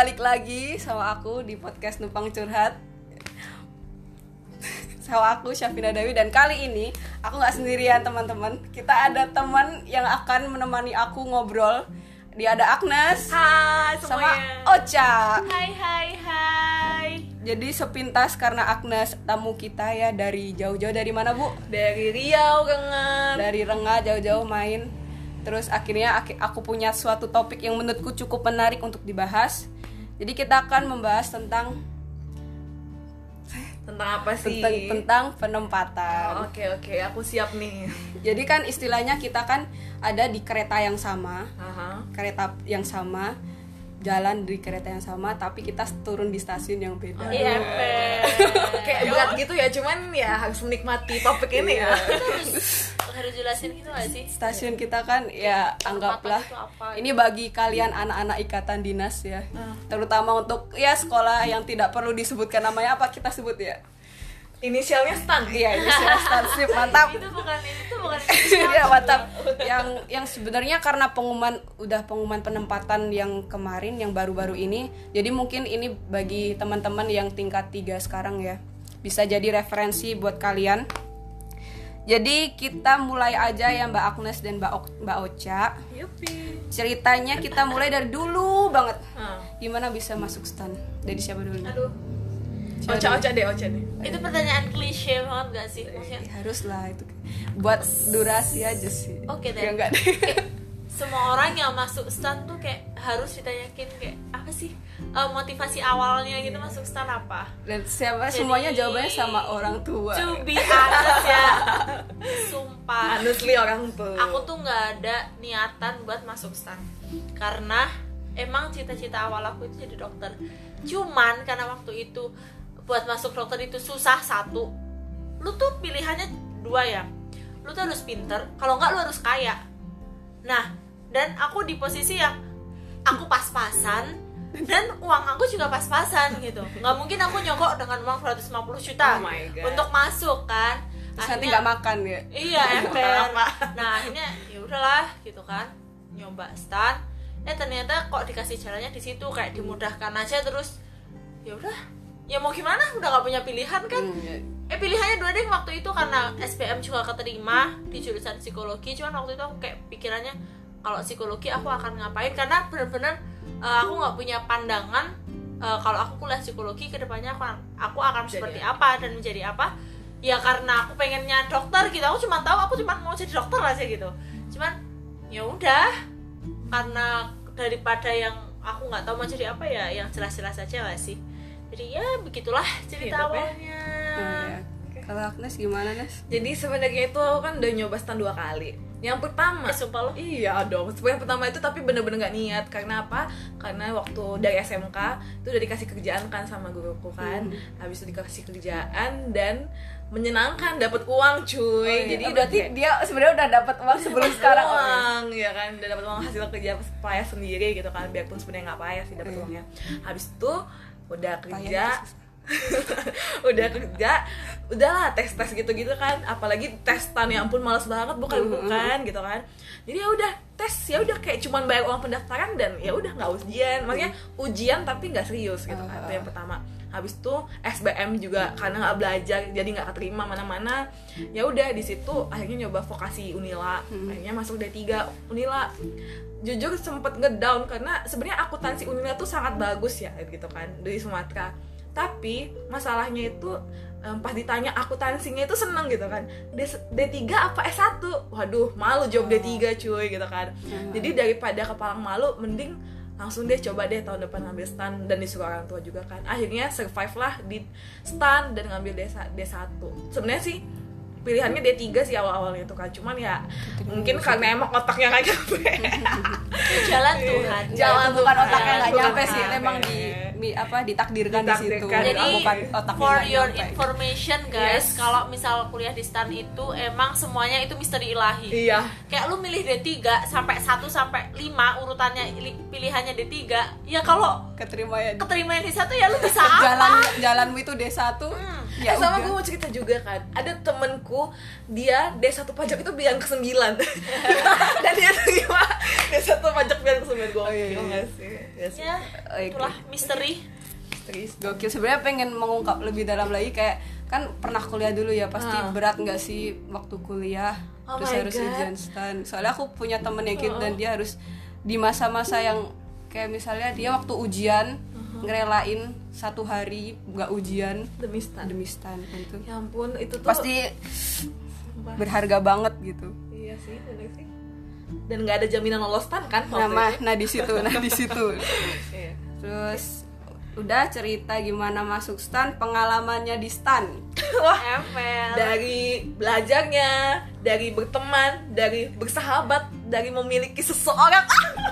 balik lagi sama aku di podcast Numpang Curhat. Sama aku Syafina Dewi dan kali ini aku nggak sendirian teman-teman. Kita ada teman yang akan menemani aku ngobrol. Dia ada Agnes. Hai sama semuanya. Ocha. Hai hai hai. Jadi sepintas karena Agnes tamu kita ya dari jauh-jauh. Dari mana bu? Dari Riau Gengen. Dari Rengga jauh-jauh main. Terus akhirnya aku punya suatu topik yang menurutku cukup menarik untuk dibahas Jadi kita akan membahas tentang Tentang apa sih? tentang, tentang penempatan. Oh, Oke oke, aku siap nih. Jadi kan istilahnya kita kan ada di kereta yang sama, Aha. kereta yang sama, jalan di kereta yang sama, tapi kita turun di stasiun yang beda. Iya, Kayak berat gitu ya, cuman ya harus menikmati topik ini ya. harus jelasin gitu gak sih Stasiun kita kan ya anggaplah ini bagi kalian anak-anak ikatan dinas ya, terutama untuk ya sekolah yang tidak perlu disebutkan namanya apa kita sebut ya. Inisialnya stan. Iya, ini starship mantap. itu bukan itu bukan Iya mantap. Yang yang sebenarnya karena pengumuman udah pengumuman penempatan yang kemarin yang baru-baru ini, jadi mungkin ini bagi teman-teman yang tingkat 3 sekarang ya bisa jadi referensi buat kalian. Jadi kita mulai aja ya Mbak Agnes dan Mbak Ok- Mbak Ocha. Yupi. Ceritanya kita mulai dari dulu banget. Ah. Gimana bisa masuk stan? Dari siapa dulu? aduh Oca oca deh, oca deh. itu pertanyaan klise banget gak sih maksudnya Ya, harus lah itu. Buat durasi aja sih. Oke deh. Ya enggak deh. Kayak semua orang yang masuk stan tuh kayak harus ditanyakin kayak apa sih eh, motivasi awalnya gitu masuk stan apa? Dan siapa Jadi- semuanya jawabannya sama orang tua. to be honest ya. Sumpah. Honestly orang tuh. aku tuh nggak ada niatan buat masuk stan karena emang cita-cita awal aku itu jadi dokter. Cuman karena waktu itu buat masuk dokter itu susah satu. Lu tuh pilihannya dua ya. Lu tuh harus pinter kalau nggak lu harus kaya. Nah dan aku di posisi yang aku pas-pasan dan uang aku juga pas-pasan gitu. Nggak mungkin aku nyogok dengan uang 250 juta Oh my God. untuk masuk kan? Terus nanti Akhirnya- nggak makan ya. iya ember. nah akhirnya ya udahlah gitu kan nyoba stan eh ternyata kok dikasih jalannya di situ kayak dimudahkan aja terus. Ya udah. Ya mau gimana? Udah nggak punya pilihan kan? Hmm, ya. eh pilihannya dua deh waktu itu karena SPM juga keterima di jurusan psikologi. Cuman waktu itu aku kayak pikirannya kalau psikologi aku akan ngapain? Karena bener-bener eh, aku nggak punya pandangan eh, kalau aku kuliah psikologi ke depannya aku aku akan Jadi seperti apa? dan menjadi apa? Ya karena aku pengennya dokter gitu. Aku cuma tahu aku cuma mau jadi dokter aja gitu. Cuman ya udah. Karena daripada yang aku nggak tahu mau jadi apa ya yang jelas-jelas aja gak sih. Jadi ya begitulah cerita Iya, tapi- awalnya. Oh, ya. Kalau Agnes gimana Nes? Jadi sebenarnya itu aku kan udah nyoba stan dua kali. Yang pertama, Eh, sumpah lo? Iya dong. Yang pertama itu tapi bener-bener nggak niat. Karena apa? Karena waktu dari SMK itu udah dikasih kerjaan kan sama guruku kan. Habis itu dikasih kerjaan dan menyenangkan, dapat uang cuy. Jadi Jadi Oh, berarti kayak- dia sebenarnya udah dapat uang sebelum sekarang. uang ya kan udah dapat uang hasil kerja payah sendiri gitu kan biarpun sebenarnya nggak payah sih dapat Hmm. uangnya habis itu udah kerja. udah kerja udahlah tes tes gitu gitu kan. Apalagi testan ya ampun males banget bukan bukan gitu kan. Jadi ya udah tes ya udah kayak cuman bayar uang pendaftaran dan ya udah nggak ujian. Maksudnya ujian tapi nggak serius gitu kan itu yang pertama. Habis itu SBM juga karena nggak belajar jadi nggak keterima mana-mana. Ya udah di situ akhirnya nyoba vokasi Unila. Akhirnya masuk D3 Unila. Jujur sempet ngedown karena sebenarnya akuntansi Unila tuh sangat bagus ya gitu kan dari Sumatera tapi masalahnya itu em, pas ditanya akuntansinya itu seneng gitu kan. D- D3 apa S1 waduh malu jawab D3 cuy gitu kan. Jadi daripada kepalang malu mending langsung deh coba deh tahun depan ngambil stan dan disuruh orang tua juga kan. Akhirnya survive lah di stan dan ngambil D, D1 sebenarnya sih pilihannya D3 sih awal-awalnya itu kan cuman ya mungkin karena emang otaknya nggak nyampe jalan Tuhan Jalan bukan Tuhan. otaknya Bukan nyampe sih, memang di mi- apa ditakdirkan, di situ. Ditakdirkan. jadi bukan otaknya for your nyampe. information guys Yes. kalau misal kuliah di stan itu emang semuanya itu misteri ilahi iya kayak lu milih D3 sampai 1 sampai 5 urutannya li- pilihannya D3 ya kalau Keterima ya. keterima yang di satu ya lu bisa apa Jalan jalanmu itu D1. Hmm. Ya Eh, sama gue mau cerita juga kan ada temenku dia D1 pajak itu bilang ke 9 dan dia terima D1 pajak bilang ke 9 gue Oh, iya, iya. nggak sih Iya sih. ya Oke. itulah misteri gokil sebenarnya pengen mengungkap lebih dalam lagi kayak kan pernah kuliah dulu ya pasti Ah. berat nggak sih waktu kuliah Oh terus harus God. ujian stan soalnya aku punya temen yang gitu Oh. dan dia harus di masa-masa yang kayak misalnya dia waktu ujian. Ngerelain satu hari nggak ujian demi stan. demi stan itu ya ampun itu tuh pasti Sumpah. berharga banget gitu. Iya sih bener sih. Dan nggak ada jaminan lolos stan kan nama nah di situ nah di situ. Iya. terus udah cerita gimana masuk stan pengalamannya di stan. Wah Emel. dari belajarnya dari berteman dari bersahabat dari memiliki seseorang.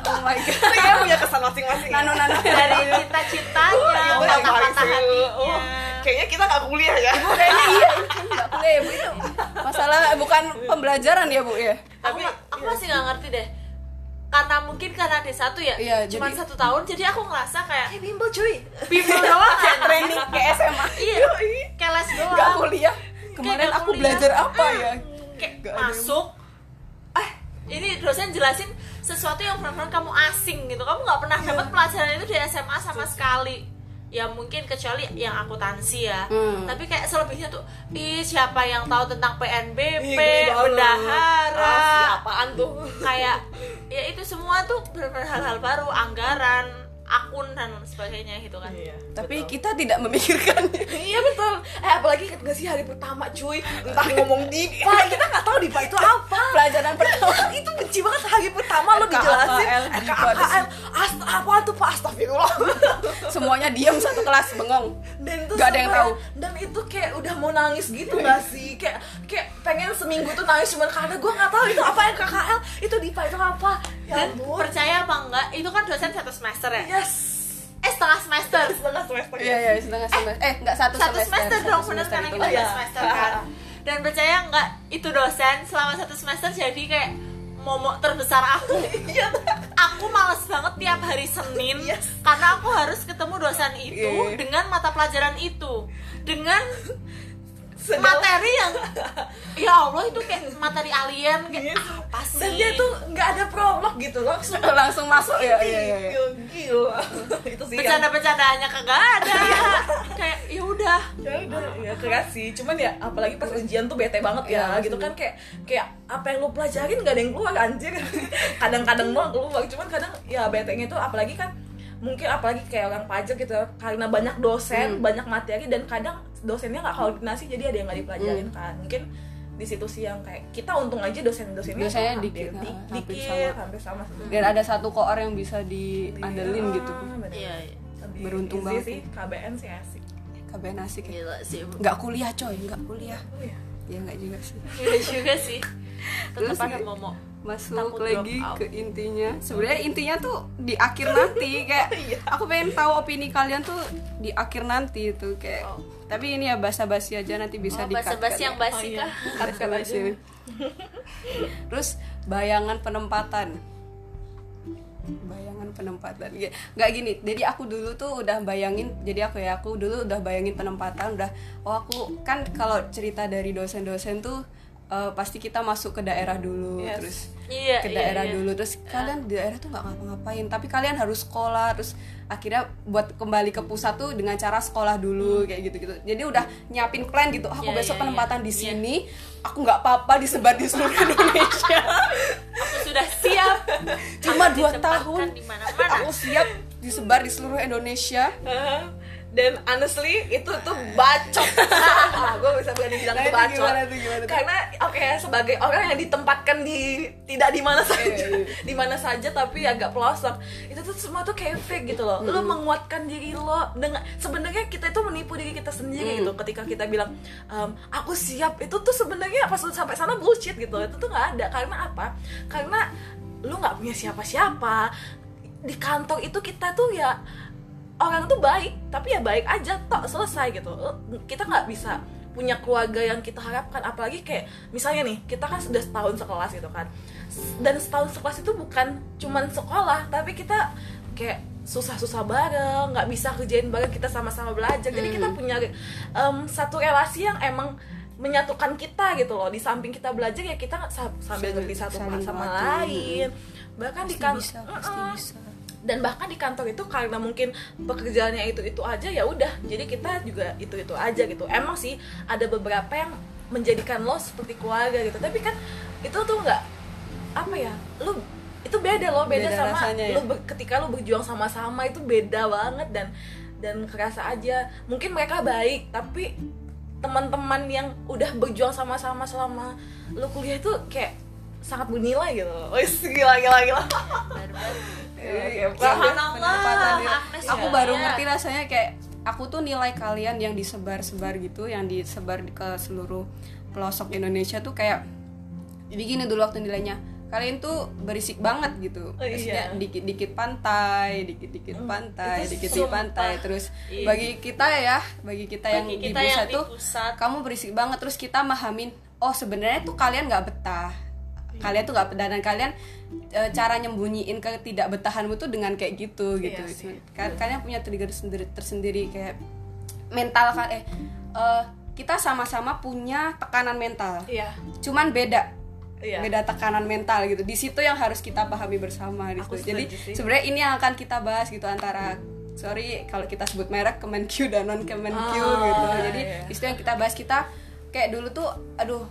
Oh my god. Kayaknya punya kesan masing-masing. Nano nano dari cita-citanya paling patah-patah hatinya. Oh, kayaknya kita nggak kuliah ya. Kayaknya iya ini kan nggak kuliah ya bu. Itu masalah bukan pembelajaran ya bu ya? Tapi aku, aku masih nggak ngerti deh. Karena mungkin karena D1 ya Iya, cuma jadi- satu tahun jadi aku ngerasa kayak eh bimbel cuy. Bimbel doang. kayak training ke SMA iya kayak les nggak doang. kuliah. Kemarin aku kuliah. belajar apa ya? kayak ada. masuk eh ini dosen jelasin sesuatu yang benar-benar kamu asing gitu. Kamu nggak pernah Iya. dapat pelajaran itu di SMA sama sekali. Ya mungkin kecuali yang akuntansi ya. Hmm. tapi kayak selebihnya tuh ih siapa yang tahu tentang PNBP Ih, bendahara. Asli, apaan tuh? Kayak ya itu semua tuh benar-benar hal-hal baru anggaran akun dan sebagainya gitu kan. Iya. Tapi kita tidak memikirkannya iya betul. Eh apalagi nggak sih hari pertama cuy? Entah ngomong dipa kita nggak tahu dipa itu apa? Pelajaran pertama. Itu benci banget hari pertama lo dijelasin. Ast apa tuh pak? Astagfirullah. Semuanya diam satu kelas bengong. Dan itu Nggak ada yang tahu. dan itu kayak udah mau nangis gitu gak sih? Kayak kayak pengen seminggu tuh nangis cuman karena gue nggak tahu itu apa yang KKL itu dipa itu apa dan ampun. percaya apa enggak itu kan dosen satu semester ya? Yes. Eh setengah semester. Setengah semester iya iya setengah semester. Eh nggak satu, satu semester, dong satu bener semester karena itu. kita Oh, iya. dua semester kan. Dan percaya nggak itu dosen selama satu semester jadi kayak momok terbesar aku. Iya. Aku males banget tiap hari Senin Yes. karena aku harus ketemu dosen itu Iya. dengan mata pelajaran itu. Dengan Sedang- materi yang ya Allah itu kayak materi alien kayak Yes. apa sih? Dan dia tuh nggak ada prolog gitu langsung langsung masuk ya? Iya iya iya. Gila, itu sih yang bercanda-bercandaannya kagak ada. Kayak ya udah. Ya udah ya keras sih. Cuman ya apalagi pas ujian tuh bete banget ya Iya, gitu kan kayak kayak apa yang lu pelajarin gak ada yang keluar anjir. Kadang-kadang doang keluar. Cuman kadang ya betenya tuh apalagi kan mungkin apalagi kayak orang pajak gitu karena banyak dosen Hmm. banyak materi dan kadang dosennya nggak koordinasi jadi ada yang nggak dipelajarin Hmm. kan mungkin di situ sih yang kayak kita untung aja dosen-dosennya Dosennya hampir dikit, di- hampir dikit sama. hampir sama dan ada satu koor yang bisa diandelin gitu Ah, bener. iya iya. Beruntung banget sih KBN sih asik KBN asik ya gila sih kuliah coy nggak kuliah oh, ya. ya nggak juga sih gila juga sih tetap ada momok masuk Takut lagi ke intinya. Sebenarnya intinya tuh di akhir nanti kayak Iya. aku pengen tahu opini kalian tuh di akhir nanti itu kayak Oh. tapi ini ya basa-basi aja nanti bisa oh, di basa-basi yang basi Oh, iya. kah basa-basi. Terus bayangan penempatan. Bayangan penempatan. Nggak gini jadi aku dulu tuh udah bayangin jadi aku ya aku dulu udah bayangin penempatan udah oh aku kan kalau cerita dari dosen-dosen tuh eh, pasti kita masuk ke daerah dulu Yes. terus iya ke iya, daerah iya. dulu terus kalian di daerah tuh nggak ngapa-ngapain tapi kalian harus sekolah terus akhirnya buat kembali ke pusat tuh dengan cara sekolah dulu kayak gitu gitu jadi udah nyiapin plan gitu aku Hmm. Iya, besok iya, penempatan iya. di Iya. sini aku nggak apa-apa disebar di seluruh Indonesia aku sudah siap cuma dua tahun aku siap disebar di seluruh Indonesia. Dan honestly itu tuh bacot. Ah, gue bisa berani bilang Nah, itu bacot. gimana tuh, gimana tuh? karena oke sebagai orang yang ditempatkan di tidak di mana saja Iya, iya. di mana saja tapi agak pelosok itu tuh semua tuh kayak fake gitu loh. Lo menguatkan diri lo dengan sebenarnya kita itu menipu diri kita sendiri gitu. Ketika kita bilang "Em, aku siap itu tuh sebenarnya pas sampai sana bullshit gitu itu tuh nggak ada. Karena apa? Karena lu nggak punya siapa-siapa. Di kantor itu kita tuh ya orang tuh baik tapi ya baik aja tok selesai gitu. Kita nggak bisa punya keluarga yang kita harapkan apalagi kayak misalnya nih kita kan sudah setahun sekelas gitu kan. Dan setahun sekelas itu bukan cuman sekolah tapi kita kayak susah-susah bareng nggak bisa kerjain bareng kita sama-sama belajar. Jadi Hmm. kita punya em, satu relasi yang emang menyatukan kita gitu loh. Di samping kita belajar ya kita sa- sambil ngerti satu sama lain. Bahkan di kan bisa pasti Mm-mm. bisa dan bahkan di kantor itu karena mungkin pekerjaannya itu itu aja ya udah. Jadi kita juga itu itu aja gitu. Emang sih ada beberapa yang menjadikan lo seperti keluarga gitu. Tapi kan itu tuh nggak apa ya lu itu beda loh. Beda, Beda sama rasanya ya? lu ber- ketika lu berjuang sama-sama itu beda banget dan dan kerasa aja. Mungkin mereka baik tapi teman-teman yang udah berjuang sama-sama selama lu kuliah itu kayak sangat bernilai gitu wis gila gila gila Iya, Subhanallah, aku ya. baru Iya. ngerti rasanya kayak aku tuh nilai kalian yang disebar-sebar gitu yang disebar ke seluruh pelosok Indonesia tuh kayak jadi gini dulu waktu nilainya kalian tuh berisik banget gitu Oh, iya. Maksudnya dikit-dikit pantai dikit-dikit pantai itu dikit-dikit pantai terus Iya. bagi kita ya bagi kita yang di pusat yang di tuh pusat. kamu berisik banget terus kita mahamin oh sebenarnya tuh kalian nggak betah kalian tuh betah dan kalian e, cara nyembunyiin ketidakbetahanmu tuh dengan kayak gitu gitu. Iya sih. Ka- kalian punya trigger sendiri tersendiri kayak mental kan eh eh, kita sama-sama punya tekanan mental. Iya. Cuman beda. Iya. Beda tekanan mental gitu. Di situ yang harus kita pahami bersama situ. jadi sebenarnya ini yang akan kita bahas gitu antara sorry kalau kita sebut merek Kemenq dan non Kemenq Oh, gitu. Jadi iya. di situ yang kita bahas kita kayak dulu tuh aduh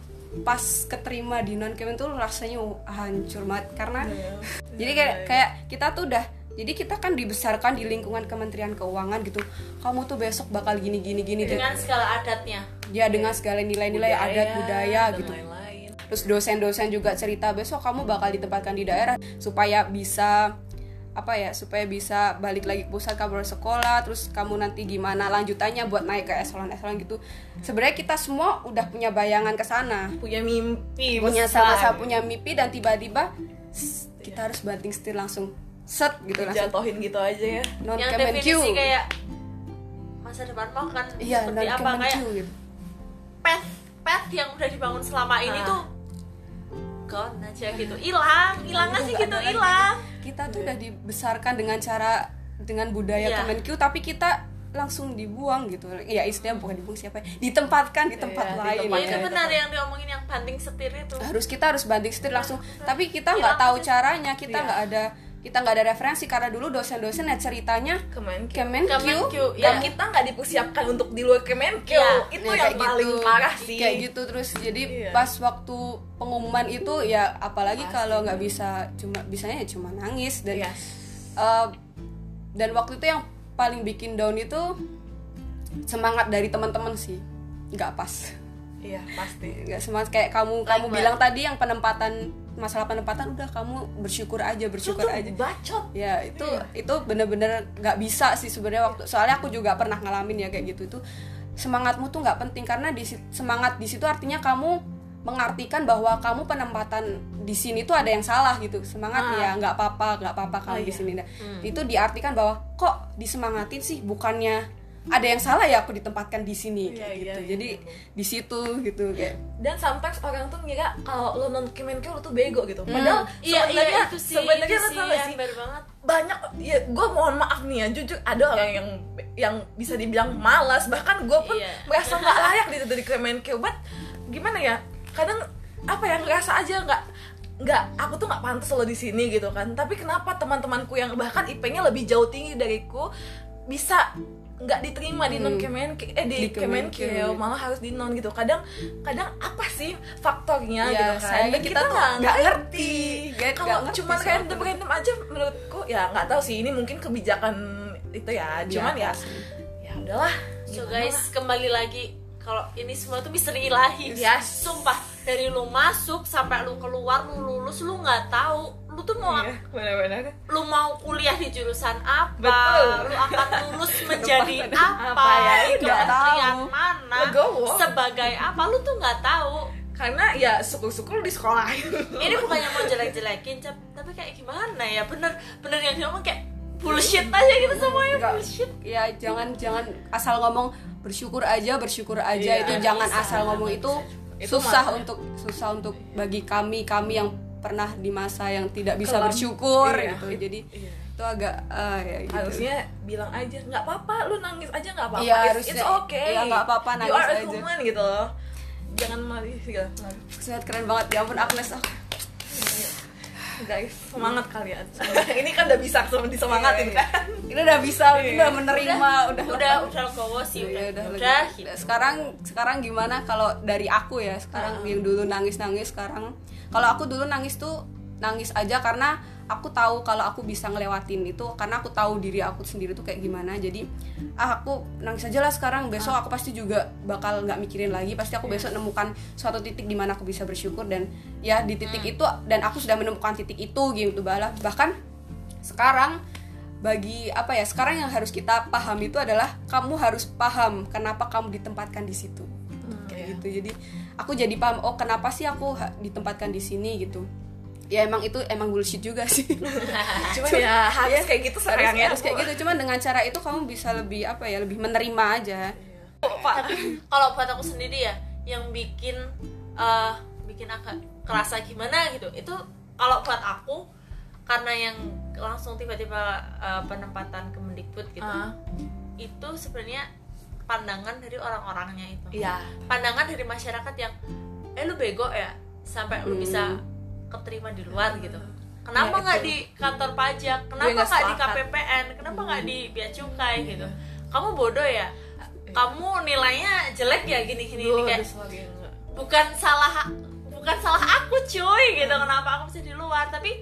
pas keterima di non Kemenq tuh rasanya hancur banget karena Iya. jadi kayak kayak kita tuh udah jadi kita kan dibesarkan di lingkungan Kementerian Keuangan gitu kamu tuh besok bakal gini gini gini dengan segala adatnya ya dengan segala nilai-nilai adat budaya gitu lain-lain. terus dosen-dosen juga cerita besok kamu bakal ditempatkan di daerah supaya bisa apa ya supaya bisa balik lagi ke pusat kamu sekolah terus kamu nanti gimana lanjutannya buat naik ke eselon-eselon gitu. Sebenarnya kita semua udah punya bayangan ke sana. Punya mimpi punya sama-sama punya mimpi dan tiba-tiba kita harus banting setir langsung. Set gitu langsung. Jatuhin gitu aja ya. Non yang definisi kayak masa depan mau kan iya seperti apa? kayak gitu. pet pet yang udah dibangun selama ini Ah. tuh gone aja gitu. Hilang hilang aja gitu hilang kita tuh udah dibesarkan dengan cara dengan budaya Iya. Kemenq tapi kita langsung dibuang gitu. Ya istilahnya bukan dibuang siapa ya? Ditempatkan di tempat di lain. ya itu ya. benar yang diomongin yang banting setir itu. Harus kita harus banting setir langsung. Tapi kita nggak tahu caranya kita Iya. nggak ada kita nggak ada referensi karena dulu dosen-dosen ya ceritanya Kemenq Kemenq, dan ya. kita nggak dipersiapkan untuk di luar Kemenq Iya. itu Ya, yang kayak paling gitu. parah sih kayak gitu terus jadi Iya. pas waktu pengumuman itu ya apalagi kalau nggak bisa cuma bisanya ya cuma nangis dan Iya. Eh, dan waktu itu yang paling bikin down itu semangat dari teman-teman sih nggak pas iya pasti. Nggak semangat. Kayak kamu kamu Like bilang tadi yang penempatan masalah penempatan udah kamu bersyukur aja bersyukur aja. bacot. Ya itu Iya. itu bener-bener nggak bisa sih sebenarnya. Waktu soalnya aku juga pernah ngalamin ya kayak gitu. Itu semangatmu tuh nggak penting karena di semangat di situ artinya kamu mengartikan bahwa kamu penempatan di sini tuh ada yang salah gitu. Semangat Ah. ya nggak apa-apa nggak apa-apa kamu Oh, di iya. sini. Nah, itu diartikan bahwa kok disemangatin sih bukannya ada yang salah ya aku ditempatkan di sini Iya, kayak iya, gitu. iya, jadi iya. di situ gitu kayak. Dan sometimes orang tuh ngira kalau lo non Kemenq lo tuh bego gitu. Padahal iya sebenarnya iya itu sih sebenarnya itu lo sih tau sih? banget. Banyak ya gue mohon maaf nih ya jujur ada orang yang yang bisa dibilang malas. Bahkan gue pun Iya. merasa nggak layak di dari Kemenq but gimana ya kadang apa ya ngerasa aja nggak nggak aku tuh nggak pantas lo di sini gitu kan. Tapi kenapa teman-temanku yang bahkan IP-nya lebih jauh tinggi dariku bisa nggak diterima di non Kemenq eh di, Di ya iya. malah harus di non gitu kadang kadang apa sih faktornya Ya, gitu kan sayangnya Dan kita tuh nggak ngerti. Kalau ngerti cuman sih random waktu random aja menurutku ya nggak tahu sih ini mungkin kebijakan itu ya cuman ya sih. ya udahlah So gimana guys, kembali lagi kalau ini semua tuh misteri ilahi. Yes. Sumpah, dari lu masuk sampai lu keluar, lu lulus, lu nggak tahu lu tuh mau. Iya, benar-benar lu mau kuliah di jurusan apa, Betul. lu akan lulus menjadi apa, Apa ya, tahu. mana, Legowo. sebagai apa, lu tuh nggak tahu. karena ya syukur-syukur di sekolah Ini bukannya mau jelek-jelekin, tapi kayak gimana ya? Bener, bener yang dia ngomong kayak bullshit aja gitu semuanya Nggak- bullshit. ya jangan jangan asal ngomong bersyukur aja bersyukur aja Iya, itu jangan bisa, asal ngomong itu. Itu susah malah- untuk susah untuk bagi kami kami yang pernah di masa yang tidak bisa Kelam. bersyukur Iya. gitu jadi Iya. itu agak ah, ya gitu. harusnya bilang aja nggak apa-apa lu nangis aja nggak apa-apa Iya, It's- harusnya. it's okay Iya, nggak apa-apa, you nangis are a aja. human gitu loh jangan malah gitu Sangat keren banget ya ampun Agnes oh. guys semangat kalian ini kan udah bisa disemangatin Iya, iya. kan ini udah bisa ini udah menerima udah udah udah legowo sih udah Iya, udah, udah, lega. gitu. sekarang sekarang gimana kalau dari aku ya sekarang yang dulu nangis nangis sekarang kalau aku dulu nangis tuh nangis aja karena aku tahu kalau aku bisa ngelewatin itu karena aku tahu diri aku sendiri tuh kayak gimana. Jadi ah aku nangis aja lah sekarang. Besok aku pasti juga bakal nggak mikirin lagi. Pasti aku besok nemukan suatu titik di mana aku bisa bersyukur dan ya di titik itu dan aku sudah menemukan titik itu gitu balah bahkan sekarang bagi apa ya sekarang yang harus kita paham itu adalah kamu harus paham kenapa kamu ditempatkan di situ. Kayak gitu. Jadi aku jadi paham oh kenapa sih aku ditempatkan di sini gitu. Ya emang itu emang bullshit juga sih. Cuman ya harus Ya, kayak gitu harus, sayangnya. harus kayak gitu. Cuman dengan cara itu kamu bisa lebih apa ya lebih menerima aja. Pak tapi kalau buat aku sendiri ya yang bikin eh, bikin agak kerasa gimana gitu itu kalau buat aku karena yang langsung tiba-tiba eh, penempatan Kemendikbud gitu Ah. itu sebenarnya pandangan dari orang-orangnya itu. Iya. Pandangan dari masyarakat yang eh lu bego ya sampai lu Hmm. bisa keterima di luar gitu. kenapa Ya, nggak itu. di kantor pajak? Kenapa nggak di. KPPN kenapa nggak di bea cukai gitu? Kamu bodoh ya? Kamu nilainya jelek ya gini gini Duh, kayak bukan salah bukan salah aku cuy gitu. Kenapa aku bisa di luar? Tapi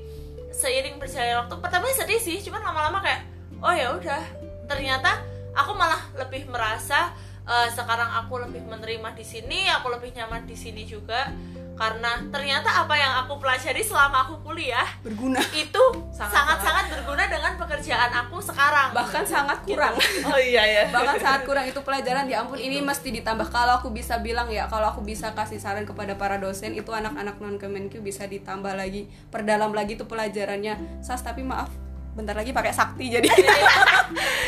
seiring berjalannya waktu pertamanya sedih sih cuman lama-lama kayak oh ya udah ternyata aku malah lebih merasa eh, sekarang aku lebih menerima di sini aku lebih nyaman di sini juga. Karena ternyata apa yang aku pelajari selama aku kuliah berguna. itu Sangat- sangat-sangat. berguna dengan pekerjaan aku sekarang. Bahkan sangat kurang. Oh iya ya bahkan sangat kurang. Itu pelajaran ya ampun ini mesti ditambah. Kalau aku bisa bilang ya kalau aku bisa kasih saran kepada para dosen itu anak-anak non Kemenq bisa ditambah lagi perdalam lagi tuh pelajarannya. Sas tapi maaf bentar lagi pakai sakti jadi.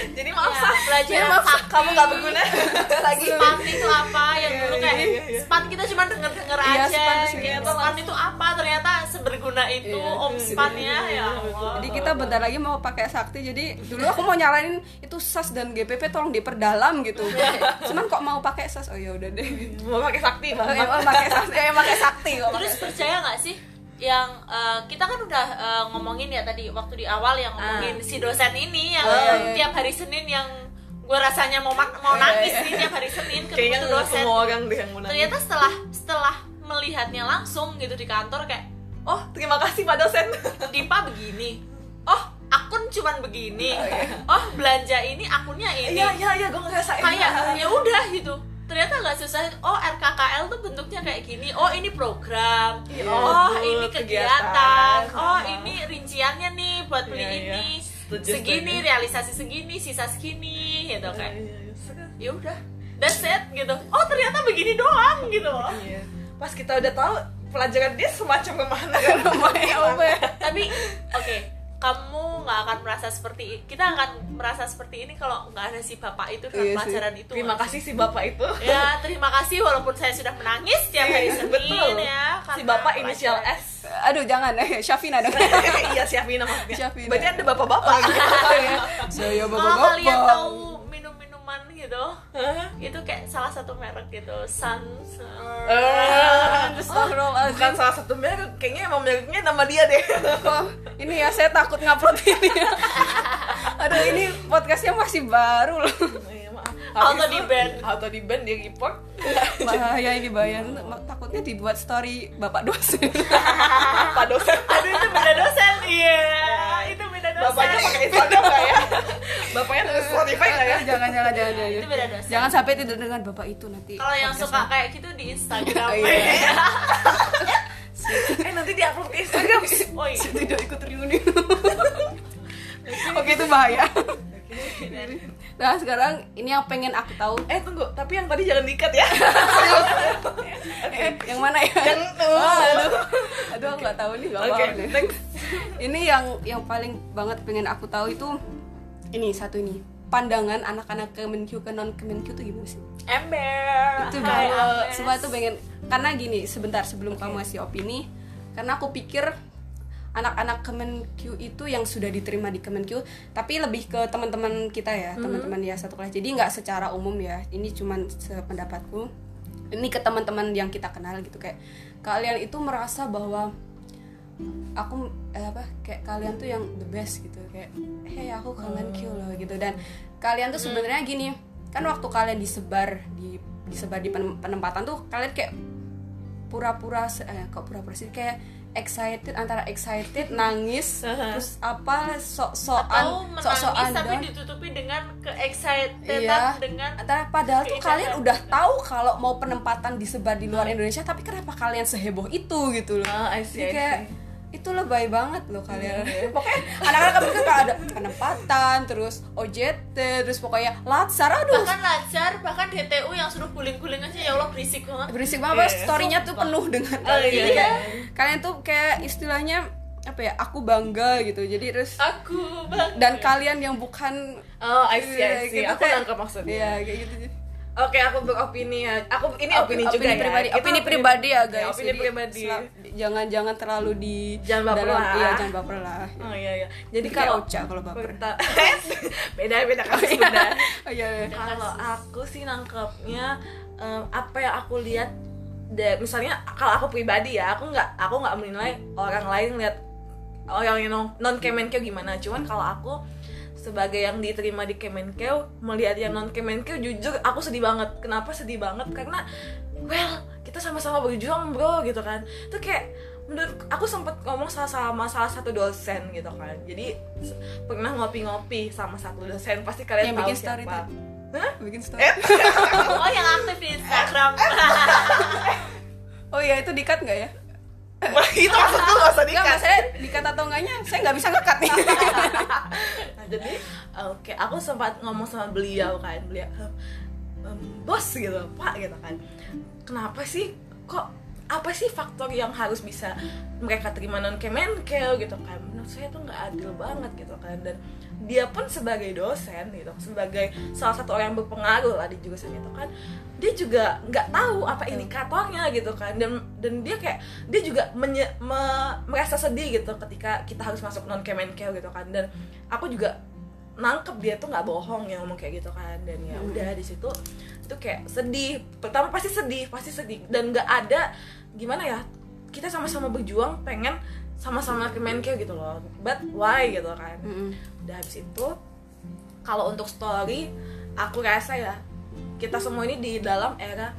Jadi maaf Ya, belajar Jadi maaf sakti. kamu gak berguna. Lagi. Span itu apa yang Iya, dulu iya, kayak iya, iya. span kita cuma denger denger Iya, aja span itu gitu span itu apa? Ternyata seberguna itu Iya. om spannya ya. Allah. Jadi kita bentar lagi mau pakai sakti. Jadi dulu aku mau nyaranin itu sas dan GPP tolong diperdalam gitu. Cuman kok mau pakai sas? Oh ya udah deh. Mau pakai sakti? Ya, oh, pakai sas eh pakai sakti kok terus percaya nggak sih yang eh, kita kan udah eh, ngomongin ya tadi waktu di awal yang ngomongin si dosen ini yang Ah. Oh, iya, iya. tiap hari Senin yang gue rasanya mau mak- mau Iya, nangis iya. nih tiap hari Senin kayaknya ketemu tuh dosen. semua orang deh yang mau ternyata setelah setelah melihatnya langsung gitu di kantor kayak oh terima kasih pak dosen. Dipa begini. Oh. Akun cuman begini. Oh belanja ini akunnya ini. Iya iya iya gue ngerasain kayak ya udah gitu ternyata nggak susah. Oh RKKL tuh bentuknya kayak gini. Oh ini program. Iya, oh betul, ini kegiatan, kegiatan. Oh sama. ini rinciannya nih buat beli Iya, iya. ini. Setuju, segini setuju. realisasi segini sisa segini gitu kayak iya, iya. Ya udah that's it gitu. Oh ternyata begini doang gitu. Loh Iya. pas kita udah tahu pelajaran dia semacam ke mana tapi oke kamu nggak akan merasa seperti kita akan merasa seperti ini kalau nggak ada si bapak itu dan Iya sih. pelajaran itu terima kasih si bapak itu sih? ya terima kasih walaupun saya sudah menangis tiap hari Iya, Senin betul. ya si bapak inisial. S aduh jangan eh Syafina dong iya Syafina maksudnya Syafina. berarti ada bapak-bapak saya kalau kalian tahu gitu. Hah? itu kayak salah satu merek gitu Sun. Astagfirullahaladzim. bukan salah satu merek kayaknya emang mereknya nama dia deh. Kok ini ya saya takut ngupload ini. Aduh ini podcastnya masih baru loh. Iya. Auto di itu- ban. auto di ban dia report bahaya ini bahaya takutnya dibuat story bapak dosen. Pak dosen. Aduh itu beda dosen. Iya itu beda dosen. Bapaknya pakai Instagram nggak ya? Bapaknya nulis Spotify nggak ya? Jangan jangan jangan jangan. Itu beda dosen. Jangan sampai tidak dengan bapak itu nanti. Kalau yang suka kayak gitu di Instagram. Iya. eh nanti dia upload ke Instagram. Oh iya. Tidak ikut reuni oke itu bahaya nah sekarang ini yang pengen aku tahu. Eh tunggu. Tapi yang tadi jangan diikat ya. Eh, yang mana ya? Yang Oh, aduh. Aduh aku nggak tahu nih nggak nih. next ini yang yang paling banget pengen aku tahu itu ini satu ini. Pandangan anak-anak Kemenkyu ke non Kemenkyu tuh gimana sih? ember. Itu banget. Semua tuh pengen karena gini sebentar sebelum kamu ngasih opini karena aku pikir anak-anak Kemenq itu yang sudah diterima di Kemenq tapi lebih ke teman-teman kita ya teman-teman ya satu kelas. Jadi nggak secara umum ya ini cuman sependapatku. Ini ke teman-teman yang kita kenal gitu kayak kalian itu merasa bahwa aku eh, apa kayak kalian tuh yang the best gitu kayak hey aku Kemenq loh gitu. Dan kalian tuh sebenarnya gini kan waktu kalian disebar di disebar di penem- penempatan tuh kalian kayak pura-pura eh, kok pura-pura sih kayak excited antara excited nangis terus apa sok-sokan sok-sokan tapi ditutupi dengan ke excited Iya. dengan Antara padahal tuh kalian udah tahu kalau mau penempatan disebar di luar Indonesia tapi kenapa kalian seheboh itu gitu loh. Ah, I see, Jadi I kayak see. Itu lebay banget loh kalian. pokoknya anak-anak kami kan ada penempatan, terus OJT, terus pokoknya latsar aduh. bahkan lajar bahkan DTU yang suruh guling-guling aja ya Allah berisik banget berisik banget, Iya. storynya tuh penuh dengan Oh, iya, iya. kalian tuh kayak istilahnya apa ya? Aku bangga gitu. Jadi terus aku bang dan kalian yang bukan Oh, I see, I see. gitu Aku nangkep maksudnya. Iya, kayak gitu. Oke, aku beropini ya. Aku ini Op- opini, juga ya. pribadi, Kita opini pribadi ya guys. opini Jadi, pribadi. sel- jangan jangan terlalu di Jangan baper dalam- lah. Iya, jangan baper lah. Oh iya iya. Jadi kayak kalau Ocha kalau baper. Perta- beda beda kasus beda. Oh iya. iya. Kalau aku sih nangkepnya em, apa yang aku lihat da- misalnya kalau aku pribadi ya, aku nggak aku nggak menilai orang lain lihat orang yang non, non Kemenkeu gimana. Cuman kalau aku sebagai yang diterima di Kemenkeu melihat yang non Kemenkeu jujur aku sedih banget. Kenapa sedih banget? Karena well, kita sama-sama berjuang, Bro, gitu kan. Itu kayak menurut aku sempat ngomong sama sama salah satu dosen gitu kan. Jadi pernah ngopi-ngopi sama satu dosen, pasti kalian Yang tahu bikin story siapa. tadi. Hah? Bikin story. Eh? oh yang aktif di Instagram Oh iya, itu dikat nggak ya? itu maksudku gak usah Enggak, dikat maksudnya dikat atau enggaknya saya nggak bisa ngekat nih. nah, jadi oke aku sempat ngomong sama beliau kan beliau "Em, em, bos gitu pak gitu kan. Kenapa sih? Kok apa sih faktor yang harus bisa mereka terima non kemenkel gitu kan. Menurut saya tuh nggak adil banget gitu kan dan dia pun sebagai dosen gitu sebagai salah satu orang yang berpengaruh lah di jurusan itu kan dia juga nggak tahu apa indikatornya gitu kan. Dan dan dia kayak dia juga menye- me- merasa sedih gitu ketika kita harus masuk non kemenkel gitu kan. Dan aku juga nangkep dia tuh nggak bohong yang ngomong kayak gitu kan. Dan ya udah di situ itu kayak sedih. Pertama pasti sedih pasti sedih. Dan nggak ada gimana ya kita sama-sama berjuang pengen sama-sama kemenkeu gitu loh but why gitu kan Mm-mm. udah habis itu kalau untuk story aku rasa ya kita semua ini di dalam era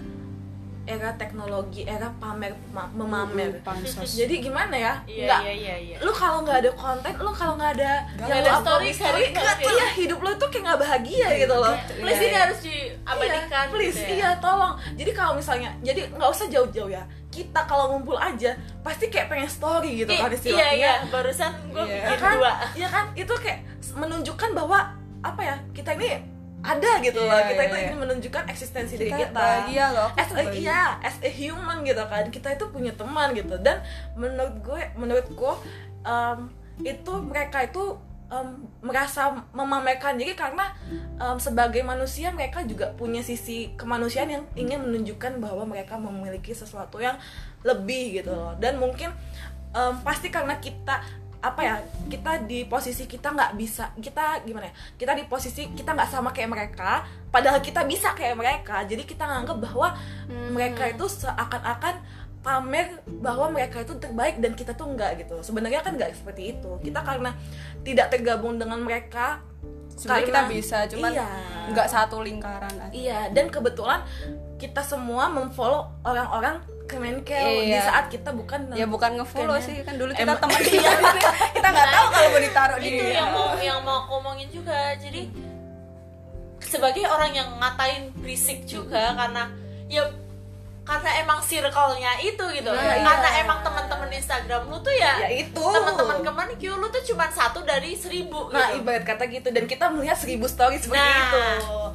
era teknologi era pamer ma- memamer. Pansos. jadi gimana ya? Iya nggak iya iya iya. lu kalau nggak ada konten lu kalau nggak ada yang ada lu story, story nggak iya hidup lu tuh kayak nggak bahagia gitu loh. Please Iya, ini iya. harus diabadikan Iya, please gitu ya. iya tolong. Jadi kalau misalnya jadi nggak usah jauh-jauh ya. Kita kalau ngumpul aja pasti kayak pengen story gitu Ih, kan iya istilahnya. iya barusan gue Iya. ya bikin kan? dua. Ya kan? Itu kayak menunjukkan bahwa apa ya kita ini ada gitu loh. Iya, kita iya, itu iya. ingin menunjukkan eksistensi diri Kita kita. bahagia loh, as a, iya as a human gitu kan. Kita itu punya teman gitu. Dan menurut gue menurutku em, itu mereka itu em, merasa memamerkan diri karena em, sebagai manusia mereka juga punya sisi kemanusiaan yang ingin menunjukkan bahwa mereka memiliki sesuatu yang lebih gitu loh. Dan mungkin em, pasti karena kita apa ya kita di posisi kita nggak bisa kita gimana ya kita di posisi kita nggak sama kayak mereka padahal kita bisa kayak mereka. Jadi kita nganggap bahwa mereka itu seakan-akan pamer bahwa mereka itu terbaik dan kita tuh enggak gitu. Sebenarnya kan nggak seperti itu. Kita karena tidak tergabung dengan mereka Sebenarnya kita bisa, cuman iya. nggak satu lingkaran aja. Iya, dan kebetulan kita semua memfollow orang-orang Kemenkel di Iya. saat kita bukan Ya bukan ngefollow sih, kan dulu kita Emang- teman dia. kita nggak tahu kalau mau ditaruh di itu yang mau yang mau aku omongin juga. Jadi sebagai orang yang ngatain berisik juga karena ya karena emang circle-nya itu gitu Nah, iya. karena emang teman-teman Instagram lu tuh ya, Ya itu. teman-teman ke mana lu tuh cuma satu dari seribu Nah, gitu. ibarat kata gitu dan kita melihat seribu story seperti Nah, itu.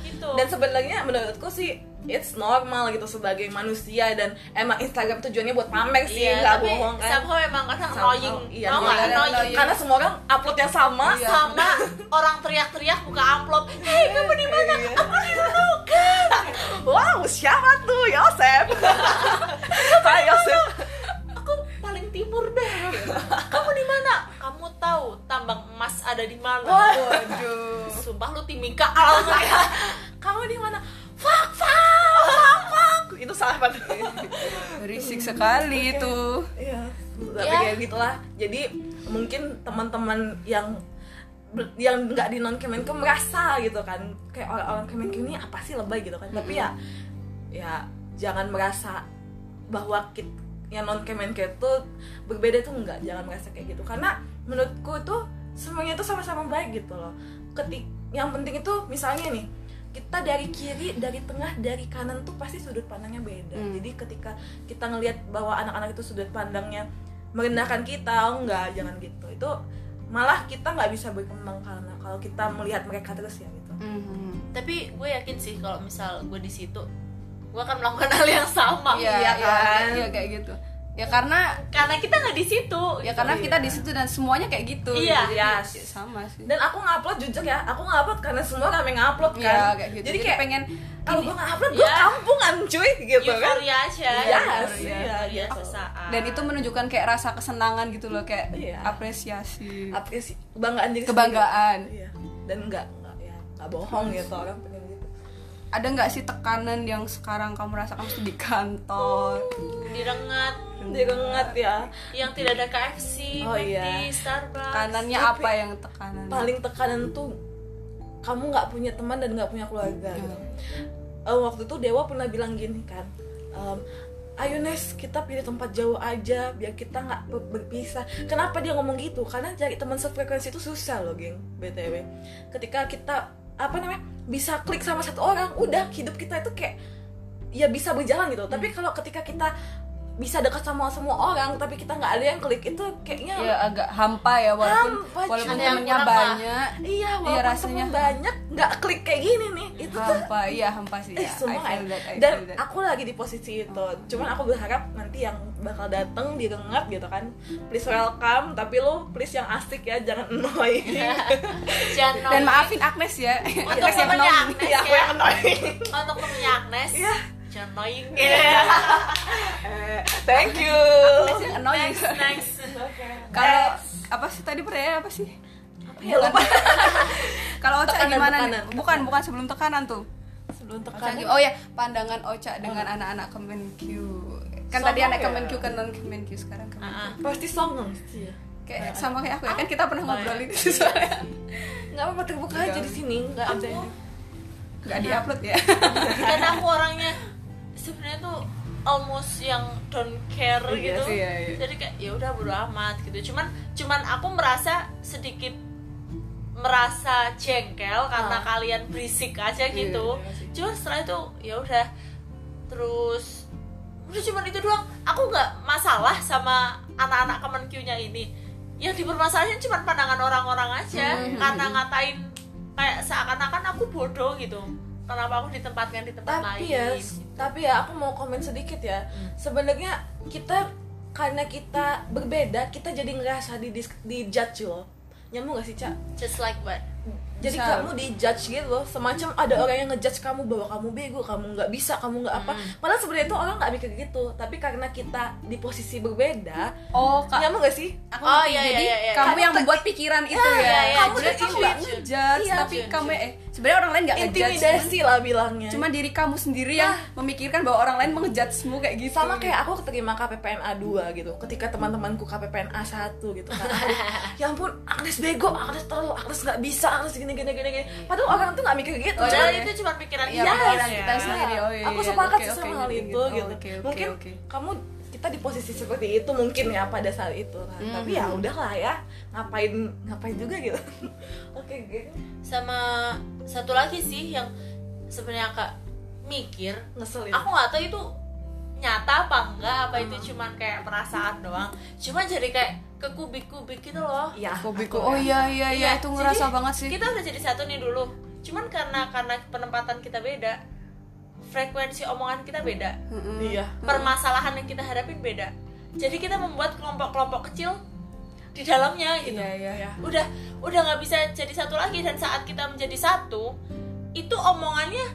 gitu. Dan sebenarnya menurutku sih it's normal gitu sebagai manusia dan emang Instagram tujuannya buat pamer sih, iya, nggak bohong kan. somehow emang kadang annoying iya, nggak? iya, annoying annoying. Karena semua orang upload yang sama. Iya. sama orang teriak-teriak buka amplop hei kamu di mana aku di Nunukan wow siapa tuh? Yosep. Pak Yosep. Aku paling timur deh. Kamu di mana? Kamu tahu tambang emas ada di mana? Waduh. Sumpah lu timika alasan ya kamu di mana? Fuck fuck fuck fuck. Itu salah banget. Risik sekali itu. Ya tapi ya. kayak gitulah jadi mungkin teman-teman yang yang nggak di non Kemenku merasa gitu kan kayak orang-orang Kemenku ini apa sih lebay gitu kan. Tapi ya ya jangan merasa bahwa kit yang non Kemenku itu berbeda tuh enggak, jangan merasa kayak gitu. Karena menurutku itu semuanya itu sama-sama baik gitu loh. Ketik yang penting itu misalnya nih kita dari kiri, dari tengah, dari kanan tuh pasti sudut pandangnya beda. Hmm. Jadi ketika kita ngelihat bahwa anak-anak itu sudut pandangnya merendahkan kita, oh enggak, jangan gitu. Itu malah kita nggak bisa berkembang karena kalau kita melihat mereka terus ya gitu. Mhm. tapi gue yakin sih kalau misal gue di situ gue akan melakukan hal yang sama Iya, Iya iya, kan? iya kayak gitu. Ya karena karena kita nggak di situ ya karena Iya. kita di situ dan semuanya kayak gitu. Iya. Jadi, Yes. Ya sama sih. Dan aku ngupload jujur ya, aku ngupload karena semua kami ngupload Iya, kan. kayak gitu. Jadi kayak pengen kalau gue ngupload gue Iya. kampungan cuy gitu kan. euforia aja Yes, euforia, iya, euforia gitu. sesaat. dan itu menunjukkan kayak rasa kesenangan gitu loh kayak Iya. apresiasi apresiasi kebanggaan diri Kebanggaan. Iya. Dan enggak enggak ya, enggak bohong gitu orang pengen gitu. ada nggak sih tekanan yang sekarang kamu rasakan di kantor direngat Direngat ya. yang tidak ada KFC, Oh, McD, iya. Starbucks kanannya Tapi apa yang tekanan paling tekanan tuh kamu nggak punya teman dan nggak punya keluarga gitu. Eh, waktu itu Dewa pernah bilang gini kan, em, ayo Nes kita pilih tempat jauh aja biar kita nggak ber- berpisah. Kenapa dia ngomong gitu? Karena cari teman sefrekuensi itu susah loh, geng. btw. Ketika kita apa namanya bisa klik sama satu orang, udah hidup kita itu kayak ya bisa berjalan gitu. Tapi kalau ketika kita bisa dekat sama semua orang tapi kita nggak ada yang klik itu kayaknya ya agak hampa ya walaupun Hampa, walaupun temennya banyak Iya, walaupun Iya, rasanya banyak nggak klik kayak gini nih. Itu tuh hampa iya hampa sih eh, ya I semua feel ya. that, I Dan feel that. aku lagi di posisi itu. Cuman aku berharap nanti yang bakal dateng direngat gitu kan. Please welcome, tapi lo please yang asik ya, jangan annoying. Jangan dan maafin Agnes ya untuk Agnes yang. Agnes Iya, aku ya yang annoying. untuk temennya Agnes Iya. Jangan annoying. Eh, Thank you. Annoying. next next kalau apa sih tadi pertanyaan apa sih? Ya? Lupa. kalau Ocha Tekanan, gimana nih? tekanan. bukan bukan. Sebelum tekanan tuh. Sebelum Ocha, tekanan. oh ya pandangan Ocha dengan anak-anak Kemenq kan tadi Songong anak ya? Kemenq kan non Kemenq sekarang Kemenq Ah, ah. Pasti songong sih ya. kayak sama kayak aku ya. Kan kita pernah Apa ngobrol itu soalnya. Nggak apa-apa terbuka aja di sini, nggak ada. Nggak diupload ya. Dan aku orangnya sebenarnya tuh almost yang don't care Iya, gitu. iya, iya. jadi kayak ya udah bodo amat gitu. Cuman cuman aku merasa sedikit merasa jengkel karena Ah. kalian berisik aja gitu. iya cuman setelah itu ya udah. Terus udah cuman itu doang. Aku nggak masalah sama anak-anak Kemenkyu-nya ini. Yang dipermasalahin cuma pandangan orang-orang aja. Hmm. karena ngatain kayak seakan-akan aku bodoh gitu kenapa aku ditempatkan di tempat tapi lain ya gitu. tapi ya aku mau komen sedikit ya sebenarnya kita karena kita berbeda kita jadi ngerasa di di judge loh nyambung gak sih cak just like what jadi Bisa. kamu di judge gitu loh semacam ada orang yang ngejudge kamu bahwa kamu bego kamu nggak bisa kamu nggak apa padahal sebenarnya itu orang nggak mikir gitu tapi karena kita di posisi berbeda oh kak nyambung gak sih aku Oh, ngerti. iya, jadi iya, iya. kamu Kamu yang membuat pikiran itu iya, ya iya, kamu tuh cuy, nggak cuy. ngejudge Iya, tapi cuy, kamu cuy. eh sebenarnya orang lain nggak intimidasi lah bilangnya cuma diri kamu sendiri yang memikirkan bahwa orang lain mengejudgemu kayak gitu sama kayak aku terima KPPN A2 gitu ketika teman-temanku KPPN A1 gitu kan ya ampun Agnes bego Agnes terlalu Agnes nggak bisa Agnes gini gini gini gini padahal orang tuh nggak mikir gitu padahal cuman- itu cuma pikiran Iya, kita pikiran ya. kita sendiri. oh iya, aku iya, sepakat oke, sama hal ngerti, itu ngerti. gitu Oke, oke, mungkin oke. kamu kita di posisi seperti itu mungkin ya pada saat itu kan. Tapi ya udahlah ya ngapain ngapain juga gitu. Oke gitu sama satu lagi sih yang sebenarnya kak mikir ngeselin. aku nggak tahu itu nyata apa enggak apa itu cuman kayak perasaan doang. Cuma jadi kayak ke kubik-kubik gitu loh. Ya aku oh ya. iya iya iya Iya, itu jadi ngerasa banget sih. kita udah jadi satu nih dulu. Cuman karena karena penempatan kita beda frekuensi omongan kita beda. Iya. Permasalahan yang kita hadapin beda. Jadi kita membuat kelompok-kelompok kecil di dalamnya gitu. Iya iya ya udah udah nggak bisa jadi satu lagi dan saat kita menjadi satu itu omongannya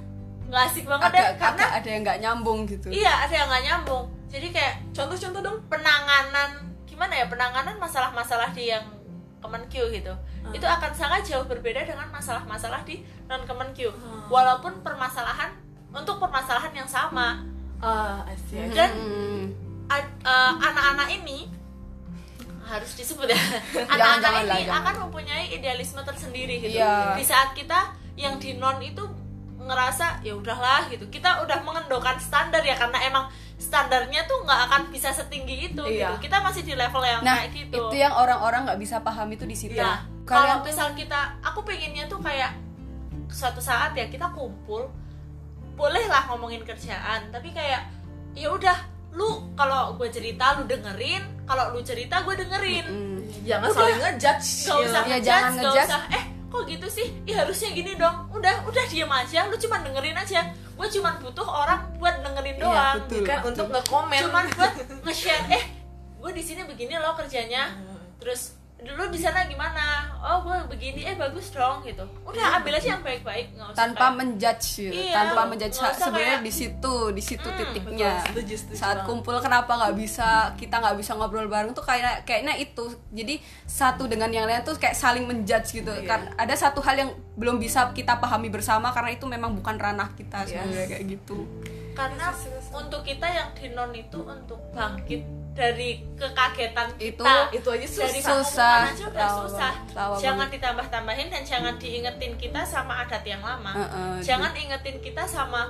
nggak asik banget ada deh karena ada, ada yang nggak nyambung gitu. Iya ada yang nggak nyambung. Jadi kayak contoh-contoh dong penanganan. Gimana ya penanganan masalah-masalah di yang Kemenkyu gitu. Itu akan sangat jauh berbeda dengan masalah-masalah di non Kemenkyu Hmm. walaupun permasalahan untuk permasalahan yang sama see. dan eh, anak-anak ini harus disebut ya anak-anak ini jangan. akan mempunyai idealisme tersendiri gitu Iya. di saat kita yang di non itu ngerasa ya udahlah gitu kita udah mengendokan standar ya karena emang standarnya tuh nggak akan bisa setinggi itu Iya. gitu kita masih di level yang nah kayak gitu itu yang orang-orang nggak bisa paham itu di situ Iya. kalau tuh misal kita aku pengennya tuh kayak suatu saat ya kita kumpul bolehlah ngomongin kerjaan tapi kayak ya udah lu kalau gue cerita lu dengerin kalau lu cerita gue dengerin. Hmm. jangan saling ngejudge. Gak usah Iya, ngejudge, jangan gak ngejudge. usah eh kok gitu sih? Ya harusnya gini dong. Udah udah diam aja. Lu cuma dengerin aja. Gue cuma butuh orang buat dengerin Iya, doang betul. kan untuk nge-comment. Cuman buat nge-share. Eh gue di sini begini loh kerjanya. Terus dulu di sana gimana? Oh gue begini. Eh bagus dong gitu. Udah ambil aja yang baik-baik nggak usah tanpa kayak- menjudge. Iya, tanpa menjudge sebenarnya kayak- di situ di situ Hmm, titiknya. betul, setuju, setuju saat kumpul kenapa nggak bisa kita nggak bisa ngobrol bareng tuh kayak kayaknya itu. Jadi satu dengan yang lain tuh kayak saling menjudge gitu. Iya. karena ada satu hal yang belum bisa kita pahami bersama karena itu memang bukan ranah kita Yes. sebenarnya kayak gitu. Karena untuk kita yang di non itu untuk bangkit dari kekagetan Itu- kita. itu aja dari susah. Susah. pengumuman aja udah susah jangan ditambah-tambahin dan jangan diingetin kita sama adat yang lama. Heeh, jangan ingetin kita sama